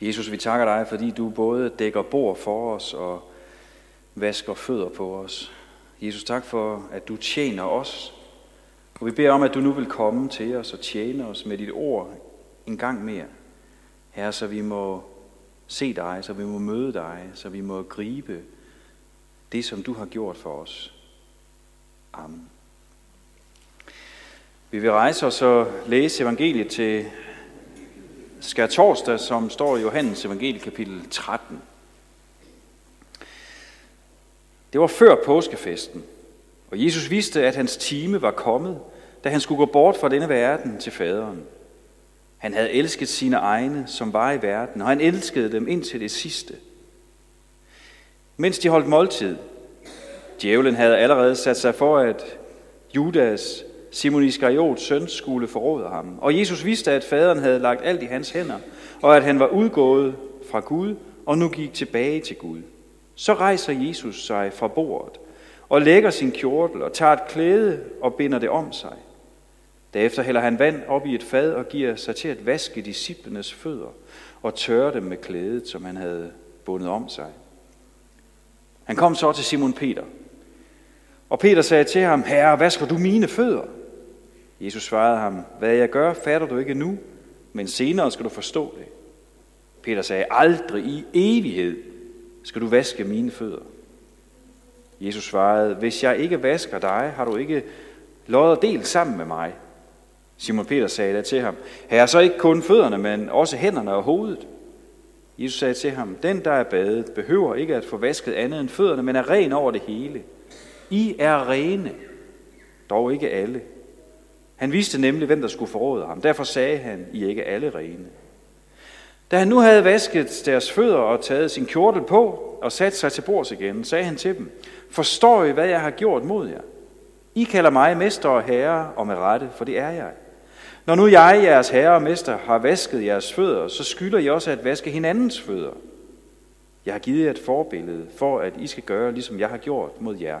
Jesus, vi takker dig, fordi du både dækker bord for os og vasker fødder på os. Jesus, tak for, at du tjener os. Og vi beder om, at du nu vil komme til os og tjene os med dit ord en gang mere. Herre, så vi må se dig, så vi må møde dig, så vi må gribe det, som du har gjort for os. Amen. Vi vil rejse os og læse evangeliet til skær torsdag, som står i Johannes evangelie kapitel 13. Det var før påskefesten, og Jesus vidste, at hans time var kommet, da han skulle gå bort fra denne verden til faderen. Han havde elsket sine egne, som var i verden, og han elskede dem indtil det sidste. Mens de holdt måltid, djævlen havde allerede sat sig for, at Judas, Simon Iskariots søn, skulle forråde ham. Og Jesus vidste, at faderen havde lagt alt i hans hænder, og at han var udgået fra Gud, og nu gik tilbage til Gud. Så rejser Jesus sig fra bordet, og lægger sin kjortel, og tager et klæde og binder det om sig. Derefter hælder han vand op i et fad og giver sig til at vaske disciplenes fødder og tørre dem med klædet, som han havde bundet om sig. Han kom så til Simon Peter. Og Peter sagde til ham, Herre, vasker du mine fødder? Jesus svarede ham, hvad jeg gør, fatter du ikke nu, men senere skal du forstå det. Peter sagde, aldrig i evighed skal du vaske mine fødder. Jesus svarede, hvis jeg ikke vasker dig, har du ikke lod og del sammen med mig. Simon Peter sagde da til ham, herre, så ikke kun fødderne, men også hænderne og hovedet. Jesus sagde til ham, den der er badet, behøver ikke at få vasket andet end fødderne, men er ren over det hele. I er rene, dog ikke alle. Han vidste nemlig, hvem der skulle forråde ham. Derfor sagde han, I er ikke alle rene. Da han nu havde vasket deres fødder og taget sin kjortel på og sat sig til bords igen, sagde han til dem, Forstår I, hvad jeg har gjort mod jer? I kalder mig mester og herre, og med rette, for det er jeg. Når nu jeg, jeres herre og mester, har vasket jeres fødder, så skylder I også at vaske hinandens fødder. Jeg har givet jer et forbillede, for at I skal gøre, ligesom jeg har gjort mod jer.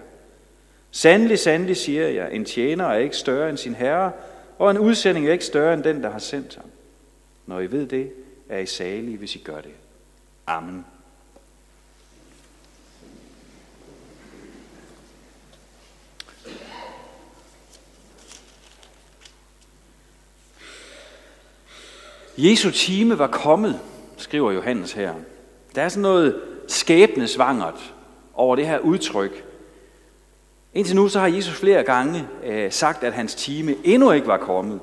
Sandelig, sandelig, siger jeg, en tjener er ikke større end sin herre, og en udsending er ikke større end den, der har sendt ham. Når I ved det, er I salige, hvis I gør det. Amen. Jesu time var kommet, skriver Johannes her. Der er sådan noget skæbnesvangert over det her udtryk. Indtil nu så har Jesus flere gange øh, sagt, at hans time endnu ikke var kommet.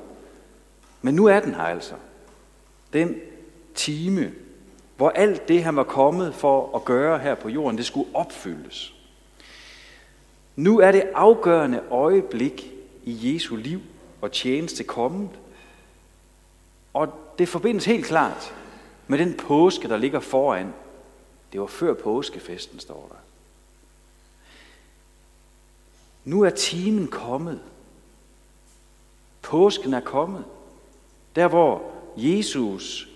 Men nu er den her altså. Den time, hvor alt det, han var kommet for at gøre her på jorden, det skulle opfyldes. Nu er det afgørende øjeblik i Jesu liv og tjeneste kommet. Og det forbindes helt klart med den påske, der ligger foran. Det var før påskefesten, står der. Nu er timen kommet. Påsken er kommet. Der hvor Jesus,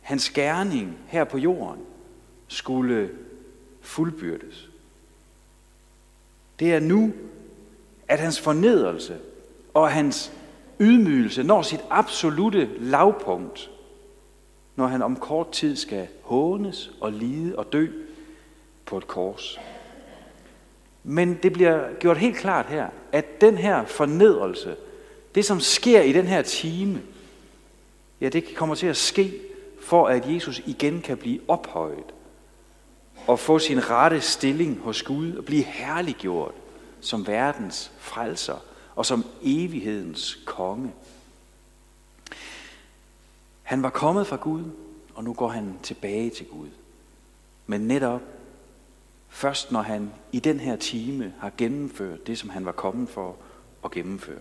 hans gerning her på jorden, skulle fuldbyrdes. Det er nu, at hans fornedrelse og hans ydmygelse når sit absolute lavpunkt, når han om kort tid skal hånes og lide og dø på et kors. Men det bliver gjort helt klart her, at den her fornedrelse, det som sker i den her time, ja, det kommer til at ske, for at Jesus igen kan blive ophøjet og få sin rette stilling hos Gud og blive herliggjort som verdens frelser og som evighedens konge. Han var kommet fra Gud, og nu går han tilbage til Gud. Men netop først når han i den her time har gennemført det, som han var kommet for at gennemføre.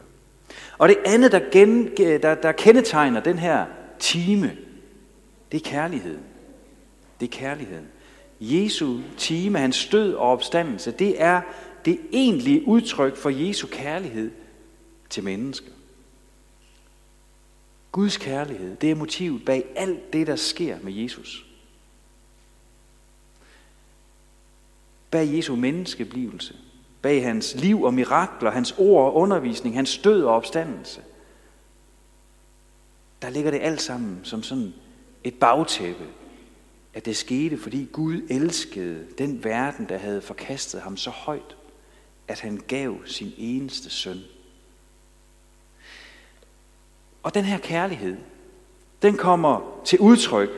Og det andet, der, gen, der, der kendetegner den her time, det er kærligheden. Det er kærligheden. Jesu time, hans død og opstandelse, det er det egentlige udtryk for Jesu kærlighed til mennesker. Guds kærlighed, det er motivet bag alt det, der sker med Jesus. Bag Jesu menneskeblivelse, bag hans liv og mirakler, hans ord og undervisning, hans død og opstandelse. Der ligger det alt sammen som sådan et bagtæppe at det skete, fordi Gud elskede den verden, der havde forkastet ham så højt, at han gav sin eneste søn. Og den her kærlighed, den kommer til udtryk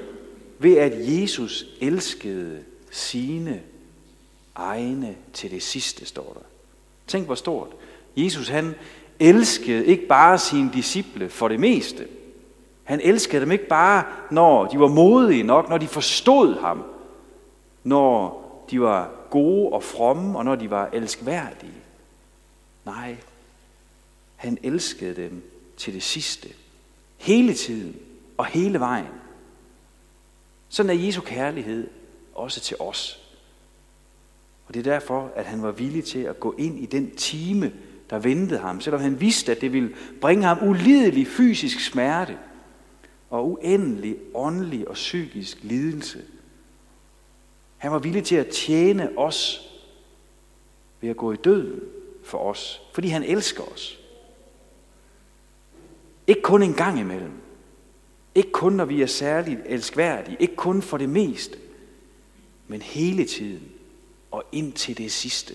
ved, at Jesus elskede sine egne til det sidste, står der. Tænk, hvor stort. Jesus, han elskede ikke bare sine disciple for det meste. Han elskede dem ikke bare, når de var modige nok, når de forstod ham, når de var gode og fromme, og når de var elskværdige. Nej, han elskede dem til det sidste. Hele tiden og hele vejen. Sådan er Jesu kærlighed også til os. Og det er derfor, at han var villig til at gå ind i den time, der ventede ham, selvom han vidste, at det ville bringe ham ulidelig fysisk smerte og uendelig åndelig og psykisk lidelse. Han var villig til at tjene os ved at gå i døden for os, fordi han elsker os. Ikke kun en gang imellem. Ikke kun, når vi er særligt elskværdige. Ikke kun for det meste. Men hele tiden og ind til det sidste.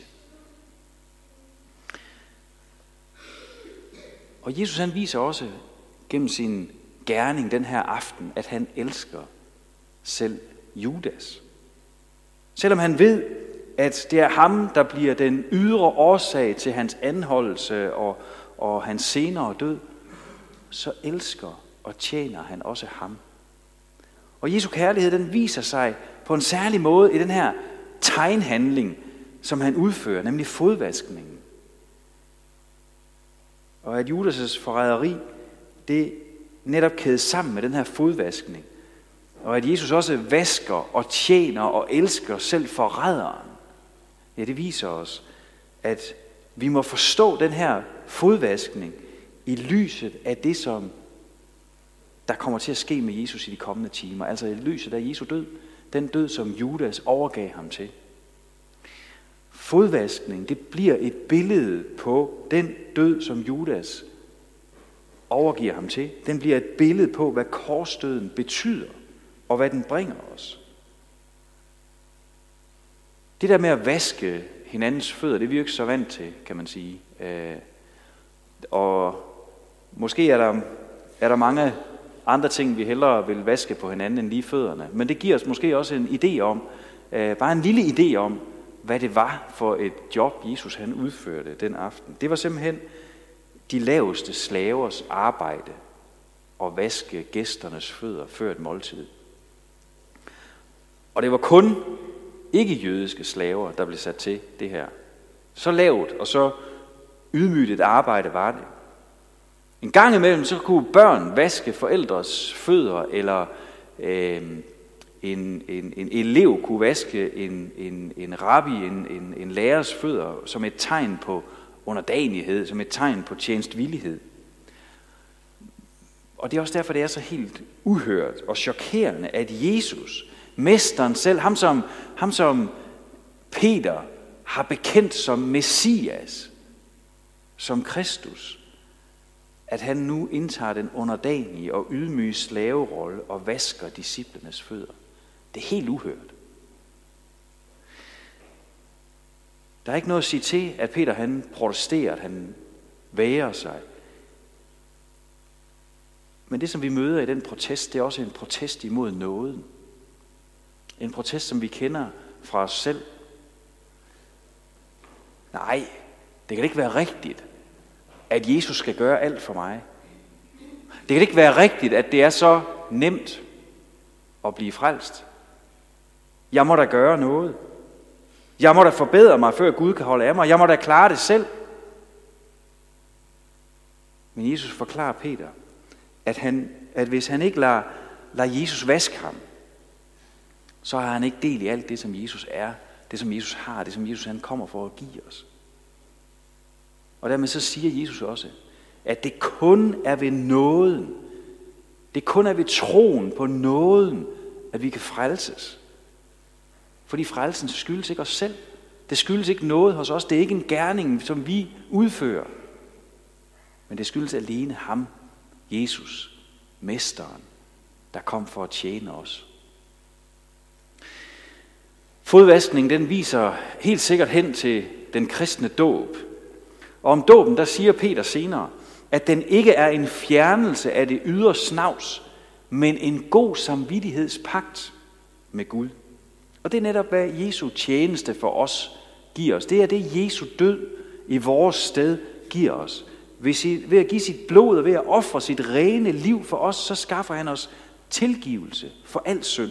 Og Jesus han viser også gennem sin gerning den her aften, at han elsker selv Judas. Selvom han ved, at det er ham, der bliver den ydre årsag til hans anholdelse og, og hans senere død, så elsker og tjener han også ham. Og Jesu kærlighed, den viser sig på en særlig måde i den her tegnhandling, som han udfører, nemlig fodvaskningen. Og at Judas' forræderi, det netop kædes sammen med den her fodvaskning. Og at Jesus også vasker og tjener og elsker selv forræderen. Ja, det viser os, at vi må forstå den her fodvaskning i lyset af det, som der kommer til at ske med Jesus i de kommende timer. Altså i lyset af Jesu død. Den død, som Judas overgav ham til. Fodvaskning, det bliver et billede på den død, som Judas overgiver ham til. Den bliver et billede på, hvad korsdøden betyder, og hvad den bringer os. Det der med at vaske hinandens fødder, det er vi jo ikke så vant til, kan man sige. Øh, og måske er der, er der mange andre ting, vi hellere vil vaske på hinanden end lige fødderne. Men det giver os måske også en idé om, øh, bare en lille idé om, hvad det var for et job, Jesus han udførte den aften. Det var simpelthen de laveste slavers arbejde at vaske gæsternes fødder før et måltid. Og det var kun ikke jødiske slaver, der blev sat til det her. Så lavt og så ydmygt et arbejde var det. En gang imellem så kunne børn vaske forældres fødder, eller øh, en, en, en elev kunne vaske en, en, en rabbi, en, en, en lærers fødder, som et tegn på underdanighed, som et tegn på tjenestvillighed. Og det er også derfor, det er så helt uhørt og chokerende, at Jesus, mesteren selv, ham som, ham som Peter har bekendt som Messias, som Kristus, at han nu indtager den underdanige og ydmyge slaverolle og vasker disciplenes fødder. Det er helt uhørt. Der er ikke noget at sige til, at Peter han protesterer, at han væger sig. Men det, som vi møder i den protest, det er også en protest imod nåden. En protest, som vi kender fra os selv. Nej, det kan ikke være rigtigt, at Jesus skal gøre alt for mig. Det kan ikke være rigtigt, at det er så nemt at blive frelst. Jeg må da gøre noget. Jeg må da forbedre mig, før Gud kan holde af mig. Jeg må da klare det selv. Men Jesus forklarer Peter, at, han, at hvis han ikke lader, lader Jesus vaske ham, så har han ikke del i alt det, som Jesus er, det som Jesus har, det som Jesus han kommer for at give os. Og dermed så siger Jesus også, at det kun er ved nåden, det kun er ved troen på nåden, at vi kan frelses. Fordi frelsen skyldes ikke os selv. Det skyldes ikke noget hos os. Det er ikke en gerning, som vi udfører. Men det skyldes alene ham, Jesus, mesteren, der kom for at tjene os. Fodvaskning den viser helt sikkert hen til den kristne dåb. Og om dåben, der siger Peter senere, at den ikke er en fjernelse af det ydre snavs, men en god samvittighedspagt med Gud. Og det er netop, hvad Jesu tjeneste for os giver os. Det er det, Jesu død i vores sted giver os. Ved at give sit blod og ved at ofre sit rene liv for os, så skaffer han os tilgivelse for al synd.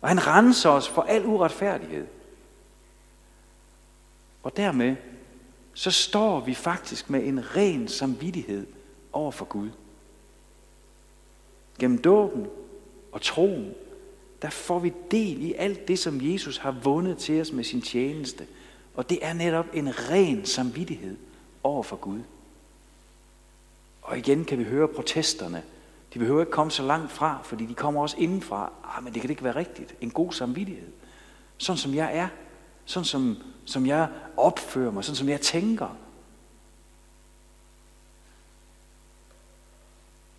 Og han renser os for al uretfærdighed. Og dermed så står vi faktisk med en ren samvittighed over for Gud. Gennem dåben og troen, der får vi del i alt det, som Jesus har vundet til os med sin tjeneste. Og det er netop en ren samvittighed over for Gud. Og igen kan vi høre protesterne. De behøver ikke komme så langt fra, fordi de kommer også indenfra. Ah, men det kan ikke være rigtigt. En god samvittighed. Sådan som jeg er. Sådan som, som jeg opfører mig. Sådan som jeg tænker.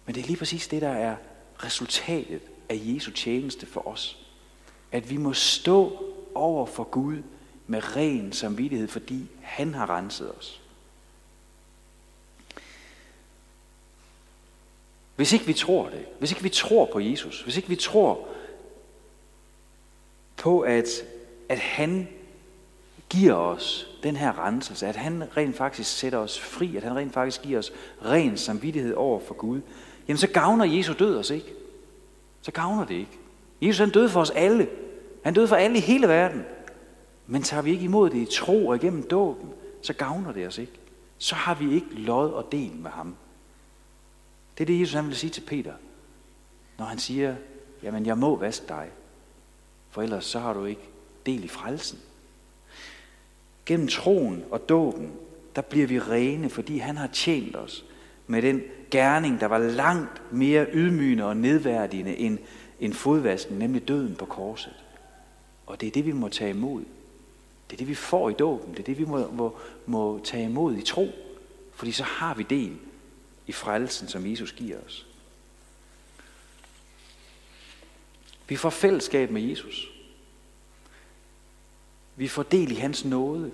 Men det er lige præcis det, der er resultatet af Jesu tjeneste for os. At vi må stå over for Gud med ren samvittighed, fordi han har renset os. Hvis ikke vi tror det, hvis ikke vi tror på Jesus, hvis ikke vi tror på, at, at han giver os den her renselse, at han rent faktisk sætter os fri, at han rent faktisk giver os ren samvittighed over for Gud, jamen så gavner Jesu død os ikke. Så gavner det ikke. Jesus han døde for os alle. Han døde for alle i hele verden. Men tager vi ikke imod det i tro og igennem dåben, så gavner det os ikke. Så har vi ikke lod og del med ham. Det er det, Jesus han vil sige til Peter, når han siger, jamen jeg må vaske dig, for ellers så har du ikke del i frelsen. Gennem troen og dåben, der bliver vi rene, fordi han har tjent os med den gerning, der var langt mere ydmygende og nedværdigende end en fodvasken, nemlig døden på korset. Og det er det, vi må tage imod. Det er det, vi får i dåben. Det er det, vi må, må, må tage imod i tro. Fordi så har vi del i frelsen, som Jesus giver os. Vi får fællesskab med Jesus. Vi får del i hans nåde,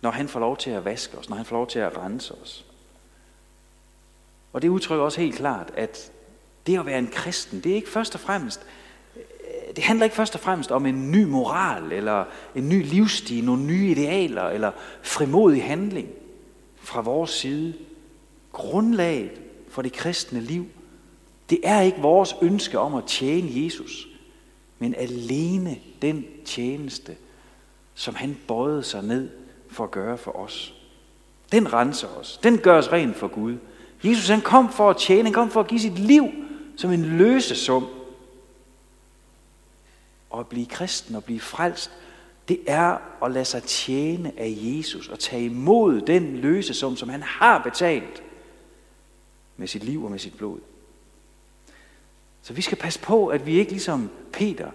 når han får lov til at vaske os, når han får lov til at rense os. Og det udtrykker også helt klart, at det at være en kristen, det er ikke først og fremmest, det handler ikke først og fremmest om en ny moral, eller en ny livsstil, nogle nye idealer, eller frimodig handling fra vores side. Grundlaget for det kristne liv, det er ikke vores ønske om at tjene Jesus, men alene den tjeneste, som han bøjede sig ned for at gøre for os. Den renser os. Den gør os ren for Gud. Jesus han kom for at tjene. Han kom for at give sit liv som en løsesum. Og at blive kristen og blive frelst, det er at lade sig tjene af Jesus og tage imod den løsesum, som han har betalt med sit liv og med sit blod. Så vi skal passe på, at vi ikke ligesom Peter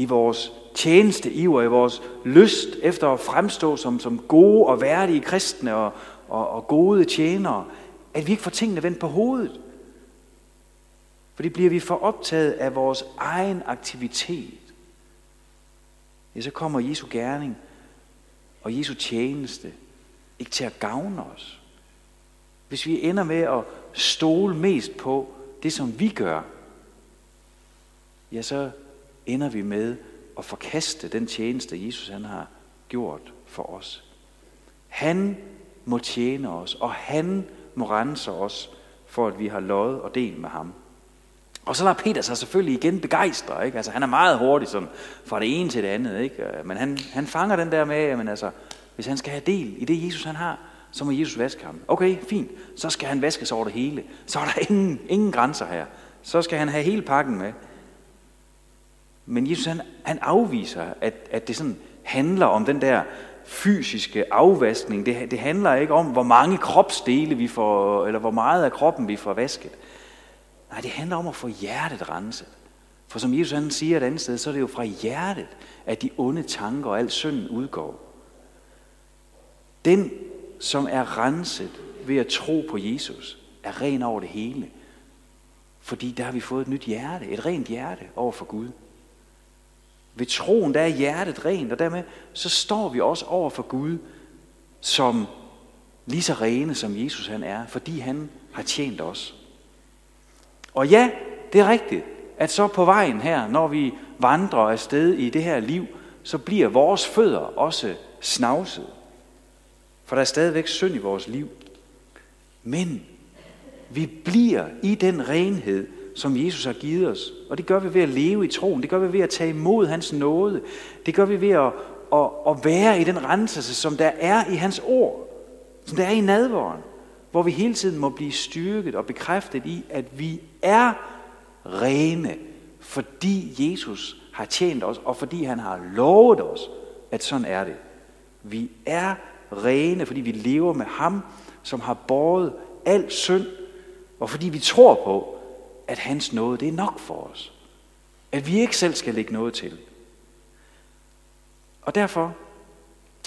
i vores tjeneste iver, i vores lyst efter at fremstå som, som gode og værdige kristne og, og, og gode tjenere, at vi ikke får tingene vendt på hovedet. Fordi bliver vi for optaget af vores egen aktivitet, ja, så kommer Jesu gerning og Jesu tjeneste ikke til at gavne os. Hvis vi ender med at stole mest på det, som vi gør, ja, så ender vi med at forkaste den tjeneste, Jesus han har gjort for os. Han må tjene os, og han må rense os, for at vi har lovet og del med ham. Og så lader Peter sig selvfølgelig igen begejstre. Ikke? Altså, han er meget hurtig sådan, fra det ene til det andet. Ikke? Øh, men han, han fanger den der med, at altså, hvis han skal have del i det, Jesus han har, så må Jesus vaske ham. Okay, fint. Så skal han vaskes over det hele. Så er der ingen, ingen grænser her. Så skal han have hele pakken med. Men Jesus han, han afviser, at, at det sådan handler om den der fysiske afvaskning. Det, det handler ikke om, hvor mange kropsdele vi får, eller hvor meget af kroppen vi får vasket. Nej, det handler om at få hjertet renset. For som Jesus han siger et andet sted, så er det jo fra hjertet, at de onde tanker og al synden udgår. Den, som er renset ved at tro på Jesus, er ren over det hele. Fordi der har vi fået et nyt hjerte, et rent hjerte over for Gud. Ved troen, der er hjertet rent, og dermed så står vi også over for Gud som lige så rene, som Jesus han er, fordi han har tjent os. Og ja, det er rigtigt, at så på vejen her, når vi vandrer afsted i det her liv, så bliver vores fødder også snavset. For der er stadigvæk synd i vores liv. Men vi bliver i den renhed, som Jesus har givet os. Og det gør vi ved at leve i troen. Det gør vi ved at tage imod hans nåde. Det gør vi ved at, at, at være i den renselse, som der er i hans ord. Som der er i nadvåren. Hvor vi hele tiden må blive styrket og bekræftet i, at vi er rene, fordi Jesus har tjent os, og fordi han har lovet os, at sådan er det. Vi er rene, fordi vi lever med ham, som har båret al synd, og fordi vi tror på, at hans nåde, det er nok for os. At vi ikke selv skal lægge noget til. Og derfor,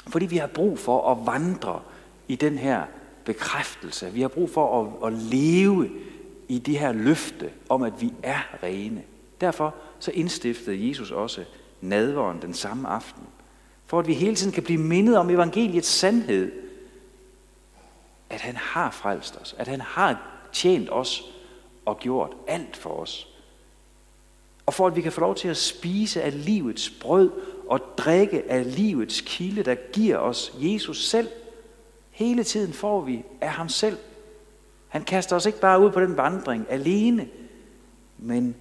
fordi vi har brug for at vandre i den her bekræftelse, vi har brug for at, at leve i det her løfte om, at vi er rene. Derfor så indstiftede Jesus også nadveren den samme aften. For at vi hele tiden kan blive mindet om evangeliets sandhed. At han har frelst os. At han har tjent os og gjort alt for os. Og for at vi kan få lov til at spise af livets brød og drikke af livets kilde, der giver os Jesus selv. Hele tiden får vi af ham selv. Han kaster os ikke bare ud på den vandring alene, men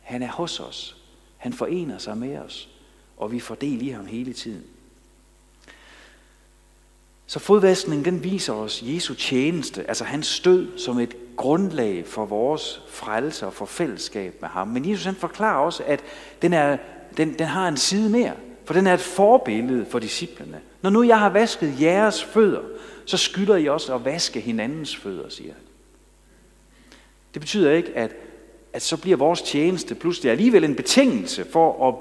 han er hos os. Han forener sig med os, og vi får del i ham hele tiden. Så fodvaskningen den viser os Jesu tjeneste, altså hans stød som et grundlag for vores frelse og for fællesskab med ham. Men Jesus han forklarer også, at den, er, den, den har en side mere, for den er et forbillede for disciplene. Når nu jeg har vasket jeres fødder, så skylder I også at vaske hinandens fødder, siger han. Det betyder ikke, at, at så bliver vores tjeneste pludselig alligevel en betingelse for at,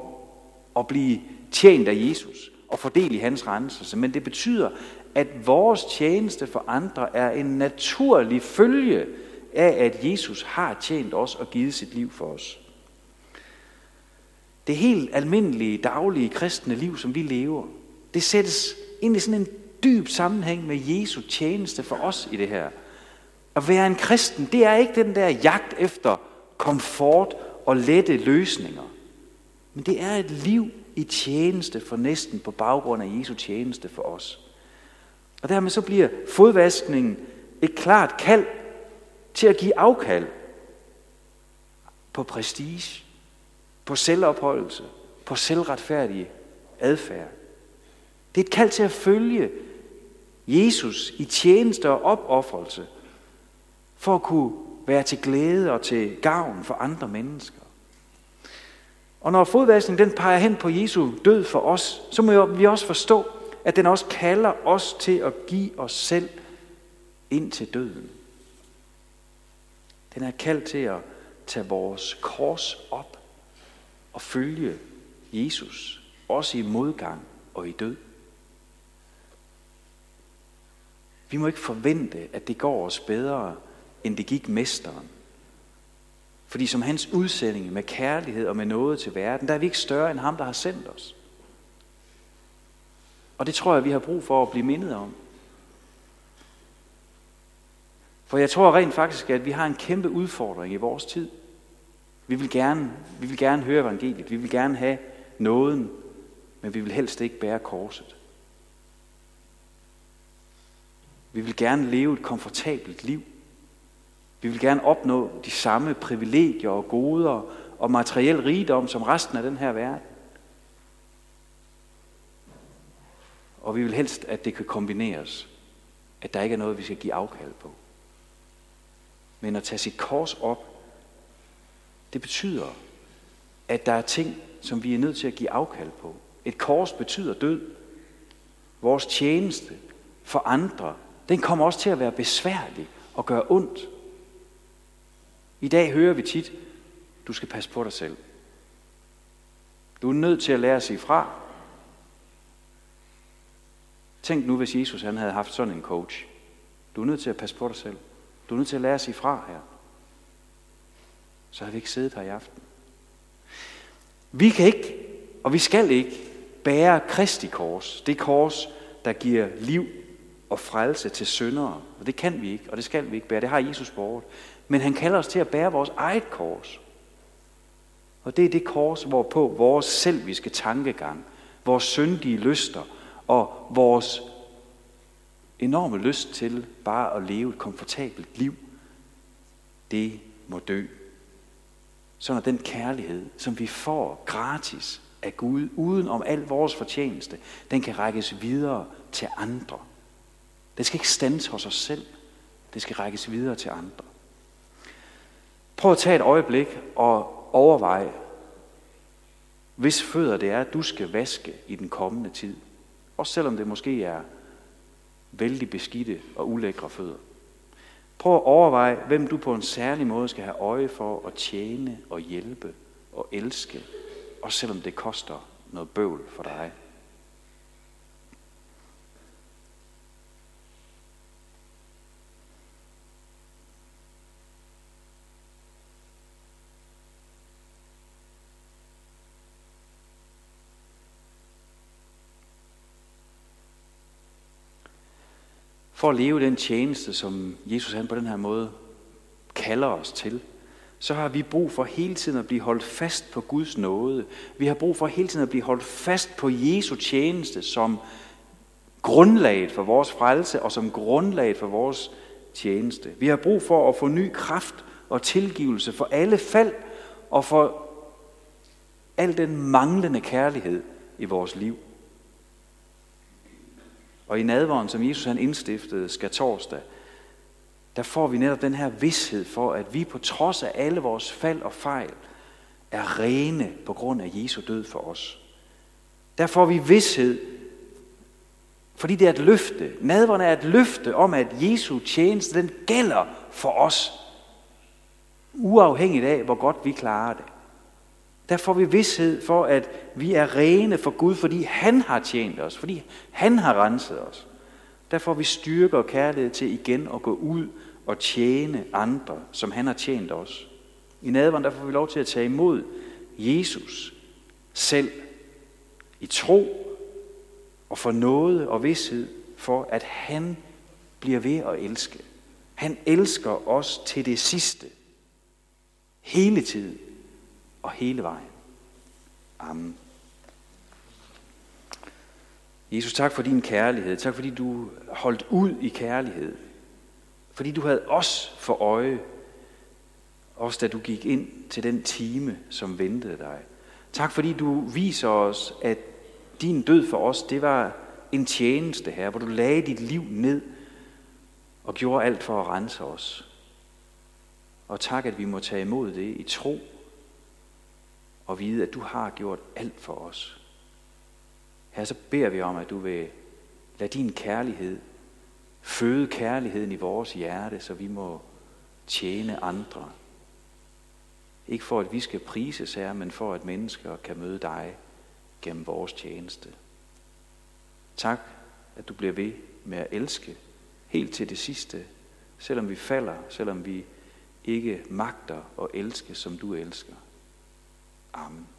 at blive tjent af Jesus og fordel i hans renselse. Men det betyder, at vores tjeneste for andre er en naturlig følge af, at Jesus har tjent os og givet sit liv for os. Det helt almindelige, daglige kristne liv, som vi lever, det sættes ind i sådan en dyb sammenhæng med Jesu tjeneste for os i det her. At være en kristen, det er ikke den der jagt efter komfort og lette løsninger. Men det er et liv i tjeneste for næsten på baggrund af Jesu tjeneste for os. Og dermed så bliver fodvaskningen et klart kald til at give afkald på prestige, på selvopholdelse, på selvretfærdig adfærd. Det er et kald til at følge Jesus i tjeneste og opoffrelse, for at kunne være til glæde og til gavn for andre mennesker. Og når fodvaskningen den peger hen på Jesu død for os, så må vi også forstå, at den også kalder os til at give os selv ind til døden. Den er kaldt til at tage vores kors op og følge Jesus, også i modgang og i død. Vi må ikke forvente, at det går os bedre, end det gik mesteren. Fordi som hans udsending med kærlighed og med noget til verden, der er vi ikke større end ham, der har sendt os. Og det tror jeg, vi har brug for at blive mindet om. For jeg tror rent faktisk, at vi har en kæmpe udfordring i vores tid. Vi vil gerne, vi vil gerne høre evangeliet, vi vil gerne have nåden, men vi vil helst ikke bære korset. Vi vil gerne leve et komfortabelt liv. Vi vil gerne opnå de samme privilegier og goder og materiel rigdom som resten af den her verden. Og vi vil helst, at det kan kombineres. At der ikke er noget, vi skal give afkald på. Men at tage sit kors op, det betyder, at der er ting, som vi er nødt til at give afkald på. Et kors betyder død. Vores tjeneste for andre, den kommer også til at være besværlig og gøre ondt. I dag hører vi tit, du skal passe på dig selv. Du er nødt til at lære at sige fra. Tænk nu, hvis Jesus han havde haft sådan en coach. Du er nødt til at passe på dig selv. Du er nødt til at lære at sige fra her. Så har vi ikke siddet her i aften. Vi kan ikke Og vi skal ikke bære Kristi kors, det kors, der giver liv og frelse til syndere. Og det kan vi ikke, og det skal vi ikke bære. Det har Jesus båret. Men han kalder os til at bære vores eget kors. Og det er det kors, hvorpå vores selviske tankegang, vores syndige lyster og vores enorme lyst til bare at leve et komfortabelt liv, det må dø. Sådan er den kærlighed, som vi får gratis af Gud, uden om al vores fortjeneste, den kan rækkes videre til andre. Den skal ikke stands hos os selv. Det skal rækkes videre til andre. Prøv at tage et øjeblik og overveje, hvis fødder det er, at du skal vaske i den kommende tid. Også selvom det måske er vældig beskidte og ulækre fødder. Prøv at overveje, hvem du på en særlig måde skal have øje for at tjene og hjælpe og elske, også selvom det koster noget bøvl for dig. For at leve den tjeneste, som Jesus han på den her måde kalder os til, så har vi brug for hele tiden at blive holdt fast på Guds nåde. Vi har brug for hele tiden at blive holdt fast på Jesu tjeneste som grundlaget for vores frelse og som grundlaget for vores tjeneste. Vi har brug for at få ny kraft og tilgivelse for alle fald og for al den manglende kærlighed i vores liv. Og i nadvåren, som Jesus han indstiftede skal torsdag, der får vi netop den her vidshed for, at vi på trods af alle vores fald og fejl, er rene på grund af Jesu død for os. Der får vi vidshed, fordi det er et løfte. Nadvåren er et løfte om, at Jesu tjeneste, den gælder for os. Uafhængigt af, hvor godt vi klarer det. Der får vi vidshed for, at vi er rene for Gud, fordi han har tjent os, fordi han har renset os. Der får vi styrke og kærlighed til igen at gå ud og tjene andre, som han har tjent os. I nadveren der får vi lov til at tage imod Jesus selv i tro og for noget og vidshed for, at han bliver ved at elske. Han elsker os til det sidste. Hele tiden og hele vejen. Amen. Jesus, tak for din kærlighed. Tak fordi du holdt ud i kærlighed. Fordi du havde os for øje. Også da du gik ind til den time, som ventede dig. Tak fordi du viser os, at din død for os, det var en tjeneste her, hvor du lagde dit liv ned og gjorde alt for at rense os. Og tak, at vi må tage imod det i tro og vide, at du har gjort alt for os. Her så beder vi om, at du vil lade din kærlighed føde kærligheden i vores hjerte, så vi må tjene andre. Ikke for, at vi skal prises her, men for, at mennesker kan møde dig gennem vores tjeneste. Tak, at du bliver ved med at elske helt til det sidste, selvom vi falder, selvom vi ikke magter at elske, som du elsker. Amen.